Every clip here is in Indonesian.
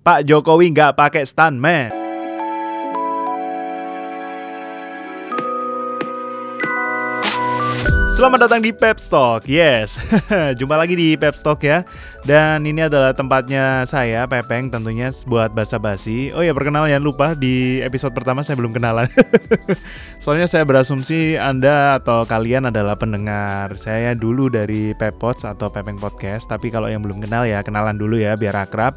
Pak Jokowi nggak pakai stuntman. Selamat datang di Pep Talk. Yes, jumpa lagi di Pep ya. Dan ini adalah tempatnya saya, Pepeng, tentunya buat basa-basi. Oh ya, perkenalan jangan lupa di episode pertama saya belum kenalan. Soalnya saya berasumsi Anda atau kalian adalah pendengar saya dulu dari Pepots atau Pepeng Podcast. Tapi kalau yang belum kenal ya kenalan dulu ya biar akrab.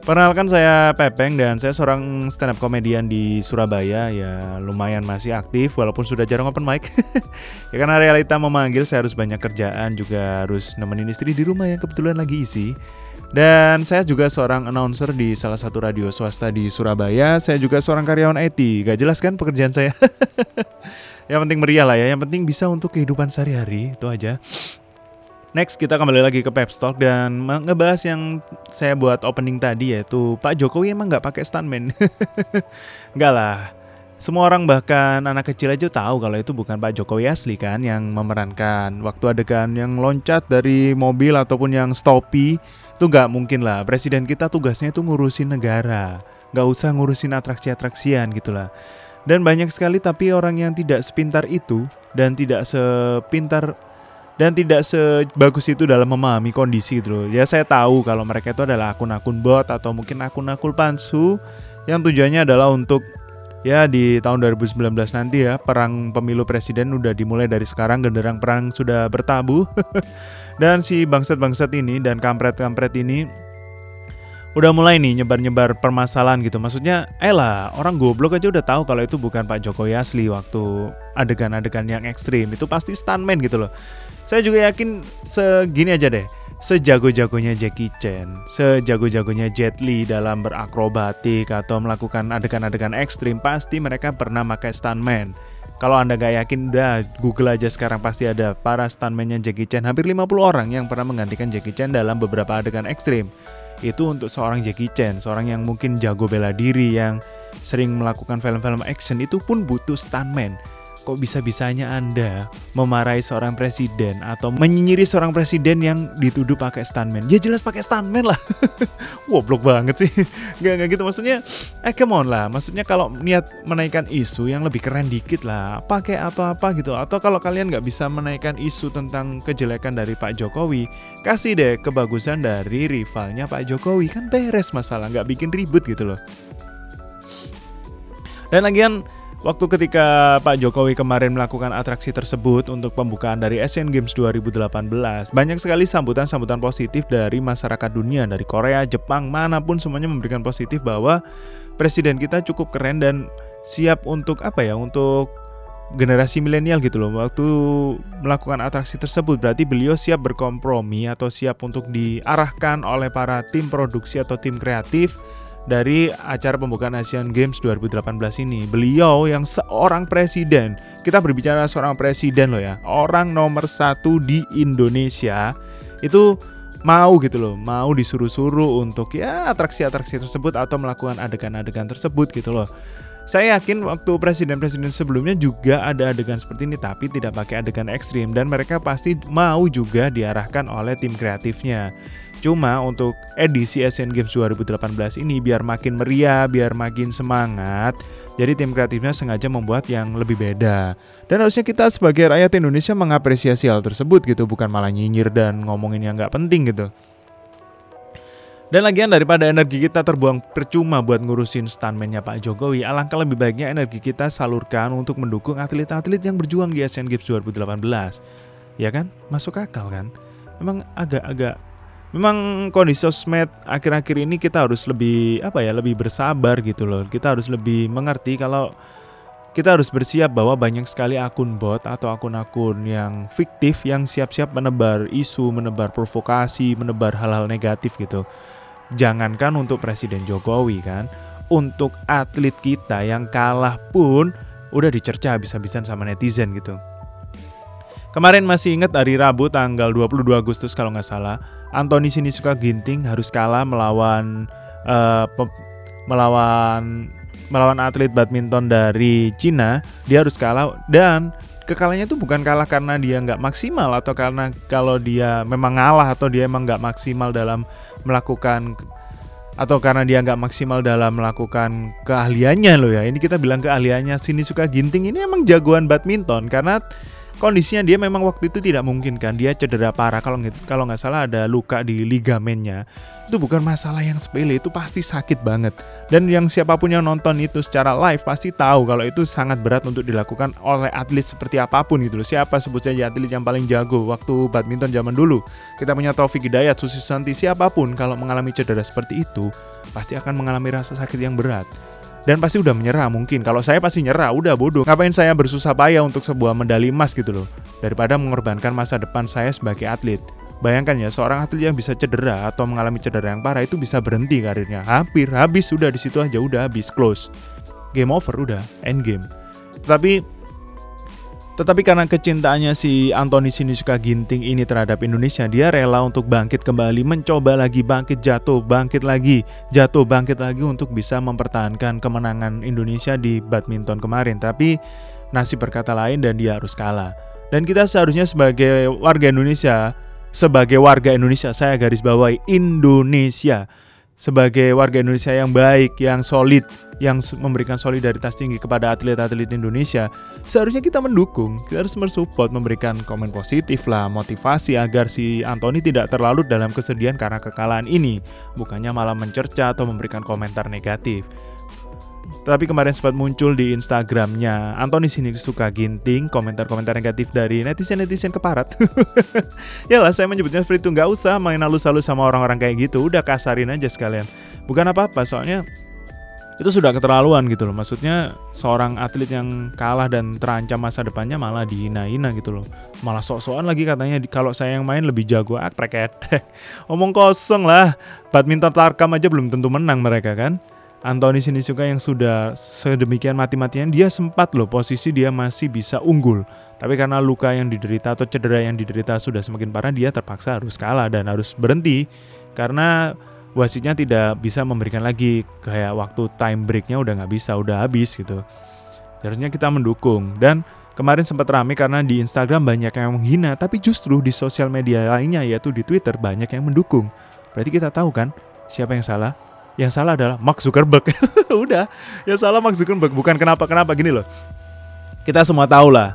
Perkenalkan saya Pepeng dan saya seorang stand up komedian di Surabaya ya lumayan masih aktif walaupun sudah jarang open mic. ya karena realita memanggil saya harus banyak kerjaan juga harus nemenin istri di rumah yang kebetulan lagi isi. Dan saya juga seorang announcer di salah satu radio swasta di Surabaya. Saya juga seorang karyawan IT. Gak jelas kan pekerjaan saya? yang penting meriah lah ya. Yang penting bisa untuk kehidupan sehari-hari. Itu aja. Next kita kembali lagi ke Pep Talk dan ngebahas yang saya buat opening tadi yaitu Pak Jokowi emang nggak pakai stuntman. Enggak lah. Semua orang bahkan anak kecil aja tahu kalau itu bukan Pak Jokowi asli kan yang memerankan. Waktu adegan yang loncat dari mobil ataupun yang stopi itu nggak mungkin lah. Presiden kita tugasnya itu ngurusin negara, nggak usah ngurusin atraksi-atraksian gitulah. Dan banyak sekali tapi orang yang tidak sepintar itu dan tidak sepintar dan tidak sebagus itu dalam memahami kondisi gitu loh. Ya saya tahu kalau mereka itu adalah akun-akun bot atau mungkin akun-akun palsu yang tujuannya adalah untuk ya di tahun 2019 nanti ya perang pemilu presiden udah dimulai dari sekarang genderang perang sudah bertabuh dan si bangsat-bangsat ini dan kampret-kampret ini udah mulai nih nyebar-nyebar permasalahan gitu. Maksudnya, eh lah, orang goblok aja udah tahu kalau itu bukan Pak Jokowi asli waktu adegan-adegan yang ekstrim. Itu pasti stuntman gitu loh. Saya juga yakin segini aja deh. Sejago-jagonya Jackie Chan, sejago-jagonya Jet Li dalam berakrobatik atau melakukan adegan-adegan ekstrim, pasti mereka pernah pakai stuntman. Kalau Anda gak yakin, dah Google aja sekarang pasti ada para stuntman-nya Jackie Chan. Hampir 50 orang yang pernah menggantikan Jackie Chan dalam beberapa adegan ekstrim. Itu untuk seorang Jackie Chan, seorang yang mungkin jago bela diri, yang sering melakukan film-film action, itu pun butuh stuntman kok bisa-bisanya Anda memarahi seorang presiden atau menyinyiri seorang presiden yang dituduh pakai stuntman? Ya jelas pakai stuntman lah. Woblok banget sih. Gak, gak gitu maksudnya. Eh come on lah. Maksudnya kalau niat menaikkan isu yang lebih keren dikit lah. Pakai atau apa gitu. Atau kalau kalian nggak bisa menaikkan isu tentang kejelekan dari Pak Jokowi, kasih deh kebagusan dari rivalnya Pak Jokowi. Kan beres masalah. Nggak bikin ribut gitu loh. Dan lagian Waktu ketika Pak Jokowi kemarin melakukan atraksi tersebut untuk pembukaan dari Asian Games 2018, banyak sekali sambutan-sambutan positif dari masyarakat dunia, dari Korea, Jepang, mana pun semuanya memberikan positif bahwa presiden kita cukup keren dan siap untuk apa ya, untuk generasi milenial gitu loh. Waktu melakukan atraksi tersebut berarti beliau siap berkompromi atau siap untuk diarahkan oleh para tim produksi atau tim kreatif dari acara pembukaan Asian Games 2018 ini. Beliau yang seorang presiden, kita berbicara seorang presiden loh ya, orang nomor satu di Indonesia itu mau gitu loh, mau disuruh-suruh untuk ya atraksi-atraksi tersebut atau melakukan adegan-adegan tersebut gitu loh. Saya yakin waktu presiden-presiden sebelumnya juga ada adegan seperti ini tapi tidak pakai adegan ekstrim dan mereka pasti mau juga diarahkan oleh tim kreatifnya. Cuma untuk edisi Asian Games 2018 ini biar makin meriah, biar makin semangat, jadi tim kreatifnya sengaja membuat yang lebih beda. Dan harusnya kita sebagai rakyat Indonesia mengapresiasi hal tersebut gitu, bukan malah nyinyir dan ngomongin yang nggak penting gitu. Dan lagian daripada energi kita terbuang percuma buat ngurusin stuntman-nya Pak Jokowi, alangkah lebih baiknya energi kita salurkan untuk mendukung atlet-atlet yang berjuang di Asian Games 2018. Ya kan? Masuk akal kan? Memang agak-agak memang kondisi sosmed akhir-akhir ini kita harus lebih apa ya lebih bersabar gitu loh kita harus lebih mengerti kalau kita harus bersiap bahwa banyak sekali akun bot atau akun-akun yang fiktif yang siap-siap menebar isu, menebar provokasi, menebar hal-hal negatif gitu. Jangankan untuk Presiden Jokowi kan, untuk atlet kita yang kalah pun udah dicerca habis-habisan sama netizen gitu. Kemarin masih ingat hari Rabu tanggal 22 Agustus kalau nggak salah, Anthony Sinisuka Ginting harus kalah melawan uh, melawan melawan atlet badminton dari Cina. Dia harus kalah dan kekalahannya itu bukan kalah karena dia nggak maksimal atau karena kalau dia memang ngalah atau dia emang nggak maksimal dalam melakukan atau karena dia nggak maksimal dalam melakukan keahliannya loh ya. Ini kita bilang keahliannya sini suka ginting ini emang jagoan badminton karena kondisinya dia memang waktu itu tidak mungkin kan dia cedera parah. Kalau kalau nggak salah ada luka di ligamennya. Itu bukan masalah yang sepele itu pasti sakit banget. Dan yang siapa pun yang nonton itu secara live pasti tahu kalau itu sangat berat untuk dilakukan oleh atlet seperti apa pun gitu siapa sebut saja atlet yang paling jago waktu badminton zaman dulu? Kita punya Taufik Hidayat Susi Santi siapa pun kalau mengalami cedera seperti itu pasti akan mengalami rasa sakit yang berat dan pasti udah menyerah mungkin. Kalau saya pasti nyerah, udah bodoh. Ngapain saya bersusah payah untuk sebuah medali emas gitu loh, daripada mengorbankan masa depan saya sebagai atlet. Bayangkan ya, seorang atlet yang bisa cedera atau mengalami cedera yang parah itu bisa berhenti karirnya. Hampir habis sudah di situ aja udah habis close. Game over udah, end game. Tapi tetapi karena kecintaannya si Anthony Sinisuka Ginting ini terhadap Indonesia, dia rela untuk bangkit kembali, mencoba lagi bangkit jatuh, bangkit lagi, jatuh, bangkit lagi untuk bisa mempertahankan kemenangan Indonesia di badminton kemarin. Tapi nasib berkata lain dan dia harus kalah. Dan kita seharusnya sebagai warga Indonesia, sebagai warga Indonesia, saya garis bawahi Indonesia sebagai warga Indonesia yang baik, yang solid, yang memberikan solidaritas tinggi kepada atlet-atlet Indonesia, seharusnya kita mendukung, kita harus mensupport, memberikan komen positif lah, motivasi agar si Anthony tidak terlalu dalam kesedihan karena kekalahan ini, bukannya malah mencerca atau memberikan komentar negatif. Tapi kemarin sempat muncul di Instagramnya Anthony sini suka ginting komentar-komentar negatif dari netizen-netizen keparat. ya lah saya menyebutnya seperti itu nggak usah main halus-halus sama orang-orang kayak gitu, udah kasarin aja sekalian. Bukan apa-apa soalnya itu sudah keterlaluan gitu loh. Maksudnya seorang atlet yang kalah dan terancam masa depannya malah dihina-hina gitu loh. Malah sok-sokan lagi katanya kalau saya yang main lebih jago. Ah, preket. Omong kosong lah. Badminton Tarkam aja belum tentu menang mereka kan. Anthony Sinisuka yang sudah sedemikian mati-matian dia sempat loh posisi dia masih bisa unggul. Tapi karena luka yang diderita atau cedera yang diderita sudah semakin parah dia terpaksa harus kalah dan harus berhenti. Karena wasitnya tidak bisa memberikan lagi kayak waktu time breaknya udah nggak bisa udah habis gitu. Harusnya kita mendukung. Dan kemarin sempat ramai karena di Instagram banyak yang menghina tapi justru di sosial media lainnya yaitu di Twitter banyak yang mendukung. Berarti kita tahu kan siapa yang salah yang salah adalah Mark Zuckerberg. Udah, yang salah Mark Zuckerberg bukan kenapa-kenapa gini loh. Kita semua tahu lah,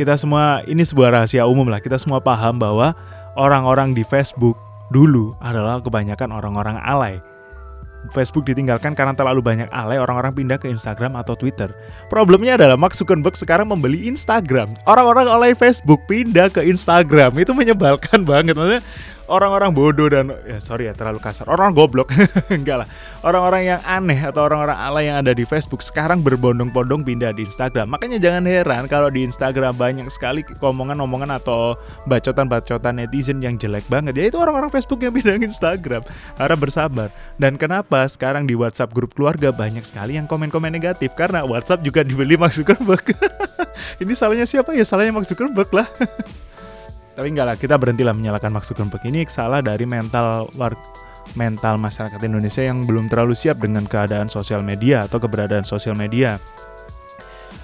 kita semua ini sebuah rahasia umum lah. Kita semua paham bahwa orang-orang di Facebook dulu adalah kebanyakan orang-orang alay. Facebook ditinggalkan karena terlalu banyak alay, orang-orang pindah ke Instagram atau Twitter. Problemnya adalah Mark Zuckerberg sekarang membeli Instagram. Orang-orang alay Facebook pindah ke Instagram. Itu menyebalkan banget. Maksudnya orang-orang bodoh dan ya sorry ya terlalu kasar. Orang goblok. Enggak lah. Orang-orang yang aneh atau orang-orang alay yang ada di Facebook sekarang berbondong-bondong pindah di Instagram. Makanya jangan heran kalau di Instagram banyak sekali omongan-omongan atau bacotan-bacotan netizen yang jelek banget. Ya itu orang-orang Facebook yang pindah ke Instagram. Harap bersabar. Dan kenapa sekarang di WhatsApp grup keluarga banyak sekali yang komen-komen negatif? Karena WhatsApp juga dibeli Mark Zuckerberg. Ini salahnya siapa? Ya salahnya Mark Zuckerberg lah tapi enggak lah kita berhentilah menyalahkan Mark Zuckerberg ini salah dari mental war mental masyarakat Indonesia yang belum terlalu siap dengan keadaan sosial media atau keberadaan sosial media.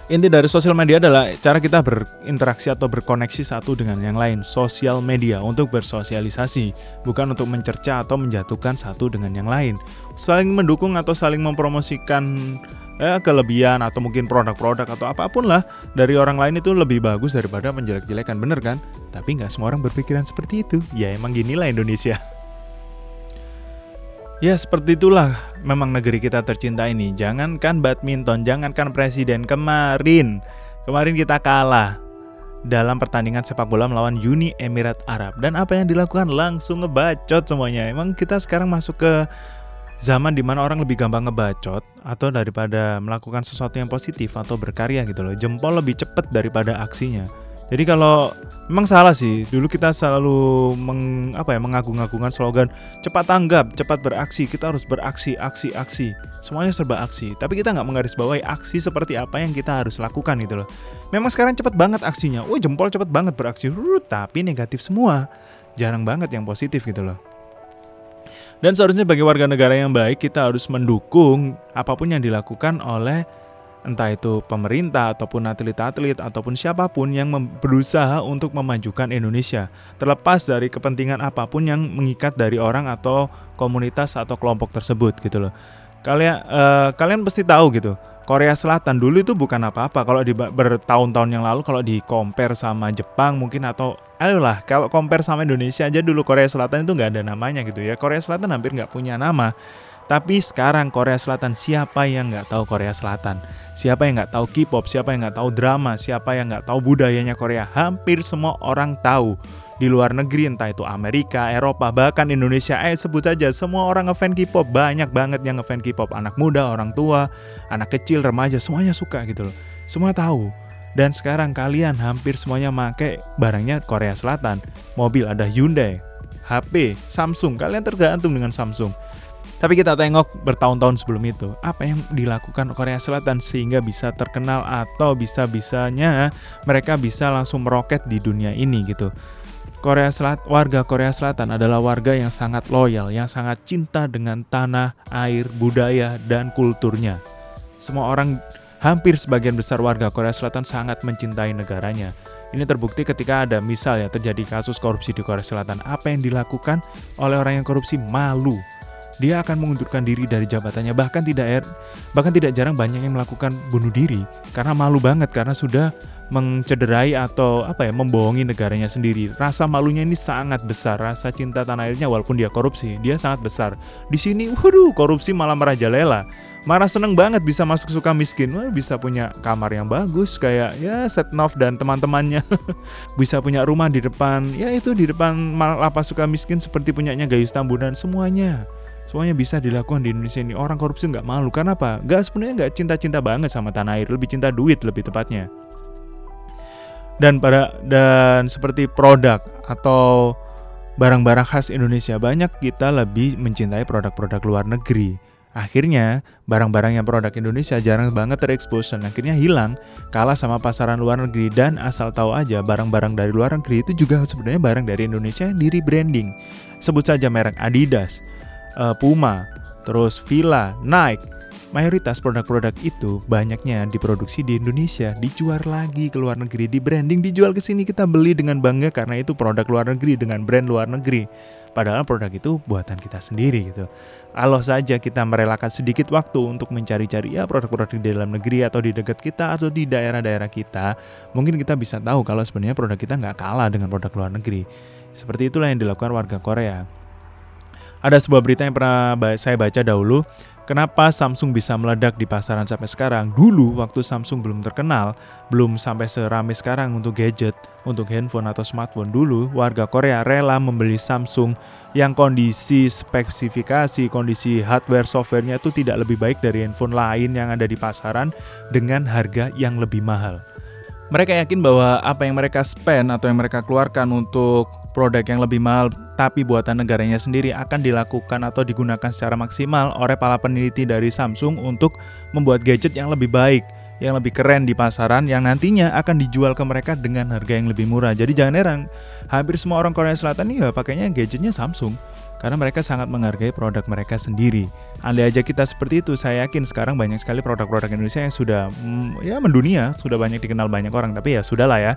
Inti dari sosial media adalah cara kita berinteraksi atau berkoneksi satu dengan yang lain. Sosial media untuk bersosialisasi, bukan untuk mencerca atau menjatuhkan satu dengan yang lain. Saling mendukung atau saling mempromosikan eh, kelebihan atau mungkin produk-produk atau apa pun lah dari orang lain itu lebih bagus daripada menjelek-jelekan bener kan tapi nggak semua orang berpikiran seperti itu ya emang ginilah Indonesia Ya seperti itulah. Memang negeri kita tercinta ini. Jangankan badminton, jangankan presiden Kemarin, kemarin kita kalah dalam pertandingan sepak bola melawan Uni Emirat Arab. Dan apa yang dilakukan? Langsung ngebacot semuanya. Emang kita sekarang masuk ke zaman di mana orang lebih gampang ngebacot atau daripada melakukan sesuatu yang positif atau berkarya gitu loh. Jempol lebih cepat daripada aksinya jadi kalau memang salah sih. Dulu kita selalu meng, apa ya mengagung-agungkan slogan cepat tanggap cepat beraksi kita harus beraksi aksi aksi. Semuanya serba aksi. Tapi kita nggak menggarisbawahi aksi seperti apa yang kita harus lakukan gitu loh. Memang sekarang cepat banget aksinya. Oh jempol cepat banget beraksi. Tapi negatif semua. Jarang banget yang positif gitu loh. Dan seharusnya bagi warga negara yang baik kita harus mendukung apa pun yang dilakukan oleh entah itu pemerintah ataupun atlet-atlet ataupun siapa pun yang berusaha untuk memajukan Indonesia. Terlepas dari kepentingan apa pun yang mengikat dari orang atau komunitas atau kelompok tersebut gitu loh. Kalian uh, kalian pasti tahu gitu Korea Selatan dulu itu bukan apa-apa. Kalau di bertahun-tahun yang lalu kalau di compare sama Jepang mungkin atau ayolah kalau compare sama Indonesia aja dulu Korea Selatan itu nggak ada namanya gitu ya. Korea Selatan hampir nggak punya nama tapi sekarang Korea Selatan siapa yang nggak tahu Korea Selatan siapa yang nggak tahu K-pop siapa yang nggak tahu drama siapa yang nggak tahu budayanya Korea hampir semua orang tahu di luar negeri entah itu Amerika, Eropa, bahkan Indonesia. Eh sebut aja semua orang ngefan K-pop, banyak banget yang ngefan K-pop, anak muda, orang tua, anak kecil, remaja, semuanya suka gitu loh. Semua tahu. Dan sekarang kalian hampir semuanya make barangnya Korea Selatan. Mobil ada Hyundai, HP, Samsung, kalian tergantung dengan Samsung. Tapi kita tengok bertahun-tahun sebelum itu, apa yang dilakukan Korea Selatan sehingga bisa terkenal atau bisa-bisanya mereka bisa langsung meroket di dunia ini gitu. Korea Selatan, warga Korea Selatan adalah warga yang sangat loyal, yang sangat cinta dengan tanah, air, budaya, dan kulturnya. Semua orang, hampir sebagian besar warga Korea Selatan sangat mencintai negaranya. Ini terbukti ketika ada misalnya terjadi kasus korupsi di Korea Selatan. Apa yang dilakukan oleh orang yang korupsi malu. Dia akan mengundurkan diri dari jabatannya. Bahkan tidak er, bahkan tidak jarang banyak yang melakukan bunuh diri karena malu banget karena sudah mencederai atau apa ya membohongi negaranya sendiri. Rasa malunya ini sangat besar, rasa cinta tanah airnya walaupun dia korupsi, dia sangat besar. Di sini, waduh, korupsi malah merajalela. Marah seneng banget bisa masuk suka miskin, Wah, bisa punya kamar yang bagus kayak ya Setnov dan teman-temannya. bisa punya rumah di depan, ya itu di depan lapas suka miskin seperti punyanya Gayus Tambunan semuanya. Semuanya bisa dilakukan di Indonesia ini. Orang korupsi nggak malu, karena apa? Gak sebenarnya nggak cinta-cinta banget sama tanah air, lebih cinta duit lebih tepatnya dan pada dan seperti produk atau barang-barang khas Indonesia banyak kita lebih mencintai produk-produk luar negeri. Akhirnya, barang-barang yang produk Indonesia jarang banget terekspos dan akhirnya hilang, kalah sama pasaran luar negeri dan asal tahu aja barang-barang dari luar negeri itu juga sebenarnya barang dari Indonesia yang di rebranding. Sebut saja merek Adidas, eh, Puma, terus Villa, Nike, Mayoritas produk-produk itu banyaknya diproduksi di Indonesia, dijual lagi ke luar negeri, di branding, dijual ke sini kita beli dengan bangga karena itu produk luar negeri dengan brand luar negeri. Padahal produk itu buatan kita sendiri gitu. Kalau saja kita merelakan sedikit waktu untuk mencari-cari ya produk-produk di dalam negeri atau di dekat kita atau di daerah-daerah kita, mungkin kita bisa tahu kalau sebenarnya produk kita nggak kalah dengan produk luar negeri. Seperti itulah yang dilakukan warga Korea. Ada sebuah berita yang pernah saya baca dahulu Kenapa Samsung bisa meledak di pasaran sampai sekarang? Dulu waktu Samsung belum terkenal, belum sampai seramai sekarang untuk gadget, untuk handphone atau smartphone. Dulu warga Korea rela membeli Samsung yang kondisi spesifikasi, kondisi hardware softwarenya itu tidak lebih baik dari handphone lain yang ada di pasaran dengan harga yang lebih mahal. Mereka yakin bahwa apa yang mereka spend atau yang mereka keluarkan untuk produk yang lebih mahal tapi buatan negaranya sendiri akan dilakukan atau digunakan secara maksimal oleh para peneliti dari Samsung untuk membuat gadget yang lebih baik, yang lebih keren di pasaran yang nantinya akan dijual ke mereka dengan harga yang lebih murah. Jadi jangan heran, hampir semua orang Korea Selatan ya pakainya gadgetnya Samsung karena mereka sangat menghargai produk mereka sendiri. Andai aja kita seperti itu, saya yakin sekarang banyak sekali produk-produk Indonesia yang sudah mm, ya mendunia, sudah banyak dikenal banyak orang. Tapi ya sudahlah ya.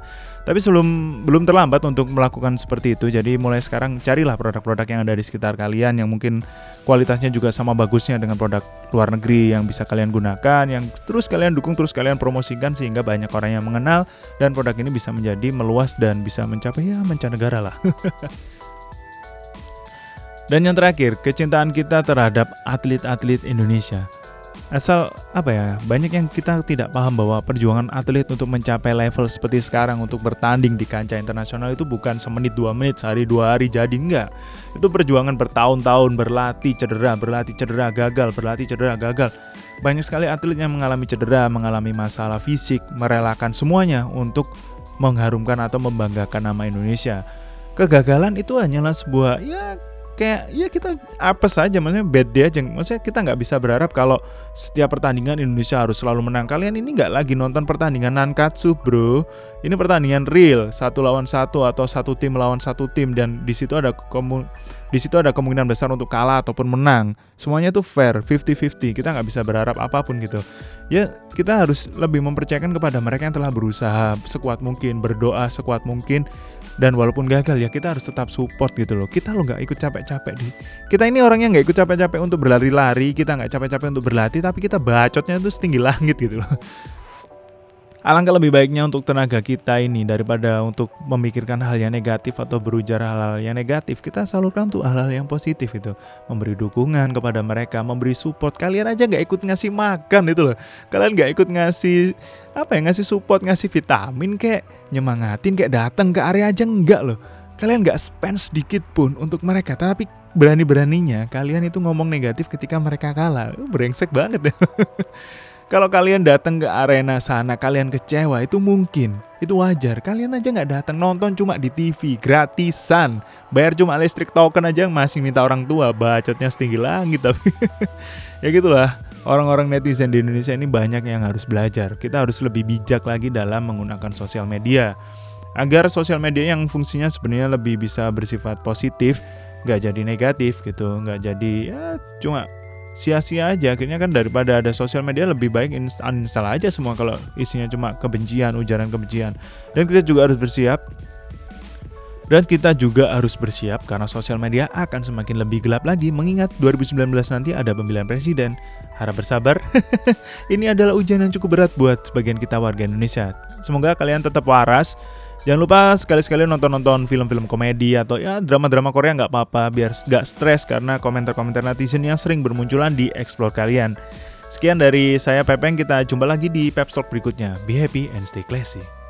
Tapi sebelum belum terlambat untuk melakukan seperti itu. Jadi mulai sekarang carilah produk-produk yang ada di sekitar kalian yang mungkin kualitasnya juga sama bagusnya dengan produk luar negeri yang bisa kalian gunakan, yang terus kalian dukung, terus kalian promosikan sehingga banyak orang yang mengenal dan produk ini bisa menjadi meluas dan bisa mencapai ya mancanegara lah. Dan yang terakhir, kecintaan kita terhadap atlet-atlet Indonesia. Asal apa ya, banyak yang kita tidak paham bahwa perjuangan atlet untuk mencapai level seperti sekarang untuk bertanding di kancah internasional itu bukan semenit dua menit, sehari dua hari jadi enggak. Itu perjuangan bertahun-tahun berlatih cedera, berlatih cedera gagal, berlatih cedera gagal. Banyak sekali atlet yang mengalami cedera, mengalami masalah fisik, merelakan semuanya untuk mengharumkan atau membanggakan nama Indonesia. Kegagalan itu hanyalah sebuah ya kayak ya kita apa saja maksudnya bad day aja. Maksudnya kita nggak bisa berharap kalau setiap pertandingan Indonesia harus selalu menang. Kalian ini nggak lagi nonton pertandingan nankatsu bro. Ini pertandingan real satu lawan satu atau satu tim lawan satu tim. Dan di situ ada komu di situ ada kemungkinan besar untuk kalah ataupun menang. Semuanya tuh fair 50-50 kita nggak bisa berharap apa pun gitu. Ya kita harus lebih mempercayakan kepada mereka yang telah berusaha sekuat mungkin berdoa sekuat mungkin dan walaupun gagal ya kita harus tetap support gitu loh. Kita lo nggak ikut capek-capek di. Kita ini orangnya nggak ikut capek-capek untuk berlari-lari kita nggak capek-capek untuk berlatih tapi kita bacotnya itu setinggi langit gitu loh Alangkah lebih baiknya untuk tenaga kita ini daripada untuk memikirkan hal yang negatif atau berujar hal-hal yang negatif, kita salurkan untuk hal-hal yang positif itu. Memberi dukungan kepada mereka, memberi support. Kalian aja nggak ikut ngasih makan itu loh. Kalian nggak ikut ngasih apa ya ngasih support, ngasih vitamin kayak nyemangatin kayak datang ke area aja enggak loh. Kalian nggak spend sedikit pun untuk mereka, tapi berani-beraninya kalian itu ngomong negatif ketika mereka kalah. Brengsek banget ya. Kalau kalian datang ke arena sana, kalian kecewa, itu mungkin. Itu wajar. Kalian aja nggak datang nonton cuma di TV, gratisan. Bayar cuma listrik token aja masih minta orang tua. Bacotnya setinggi langit tapi. ya gitulah. Orang-orang netizen di Indonesia ini banyak yang harus belajar. Kita harus lebih bijak lagi dalam menggunakan sosial media. Agar sosial media yang fungsinya sebenarnya lebih bisa bersifat positif, nggak jadi negatif gitu, nggak jadi ya cuma sia-sia aja akhirnya kan daripada ada sosial media lebih baik uninstall aja semua kalau isinya cuma kebencian ujaran kebencian dan kita juga harus bersiap dan kita juga harus bersiap karena sosial media akan semakin lebih gelap lagi mengingat 2019 nanti ada pemilihan presiden. Harap bersabar. Ini adalah ujian yang cukup berat buat sebagian kita warga Indonesia. Semoga kalian tetap waras Jangan lupa sekali-sekali nonton-nonton film-film komedi atau ya drama-drama Korea nggak apa-apa biar nggak stres karena komentar-komentar netizen yang sering bermunculan di explore kalian. Sekian dari saya Pepeng, kita jumpa lagi di Pep berikutnya. Be happy and stay classy.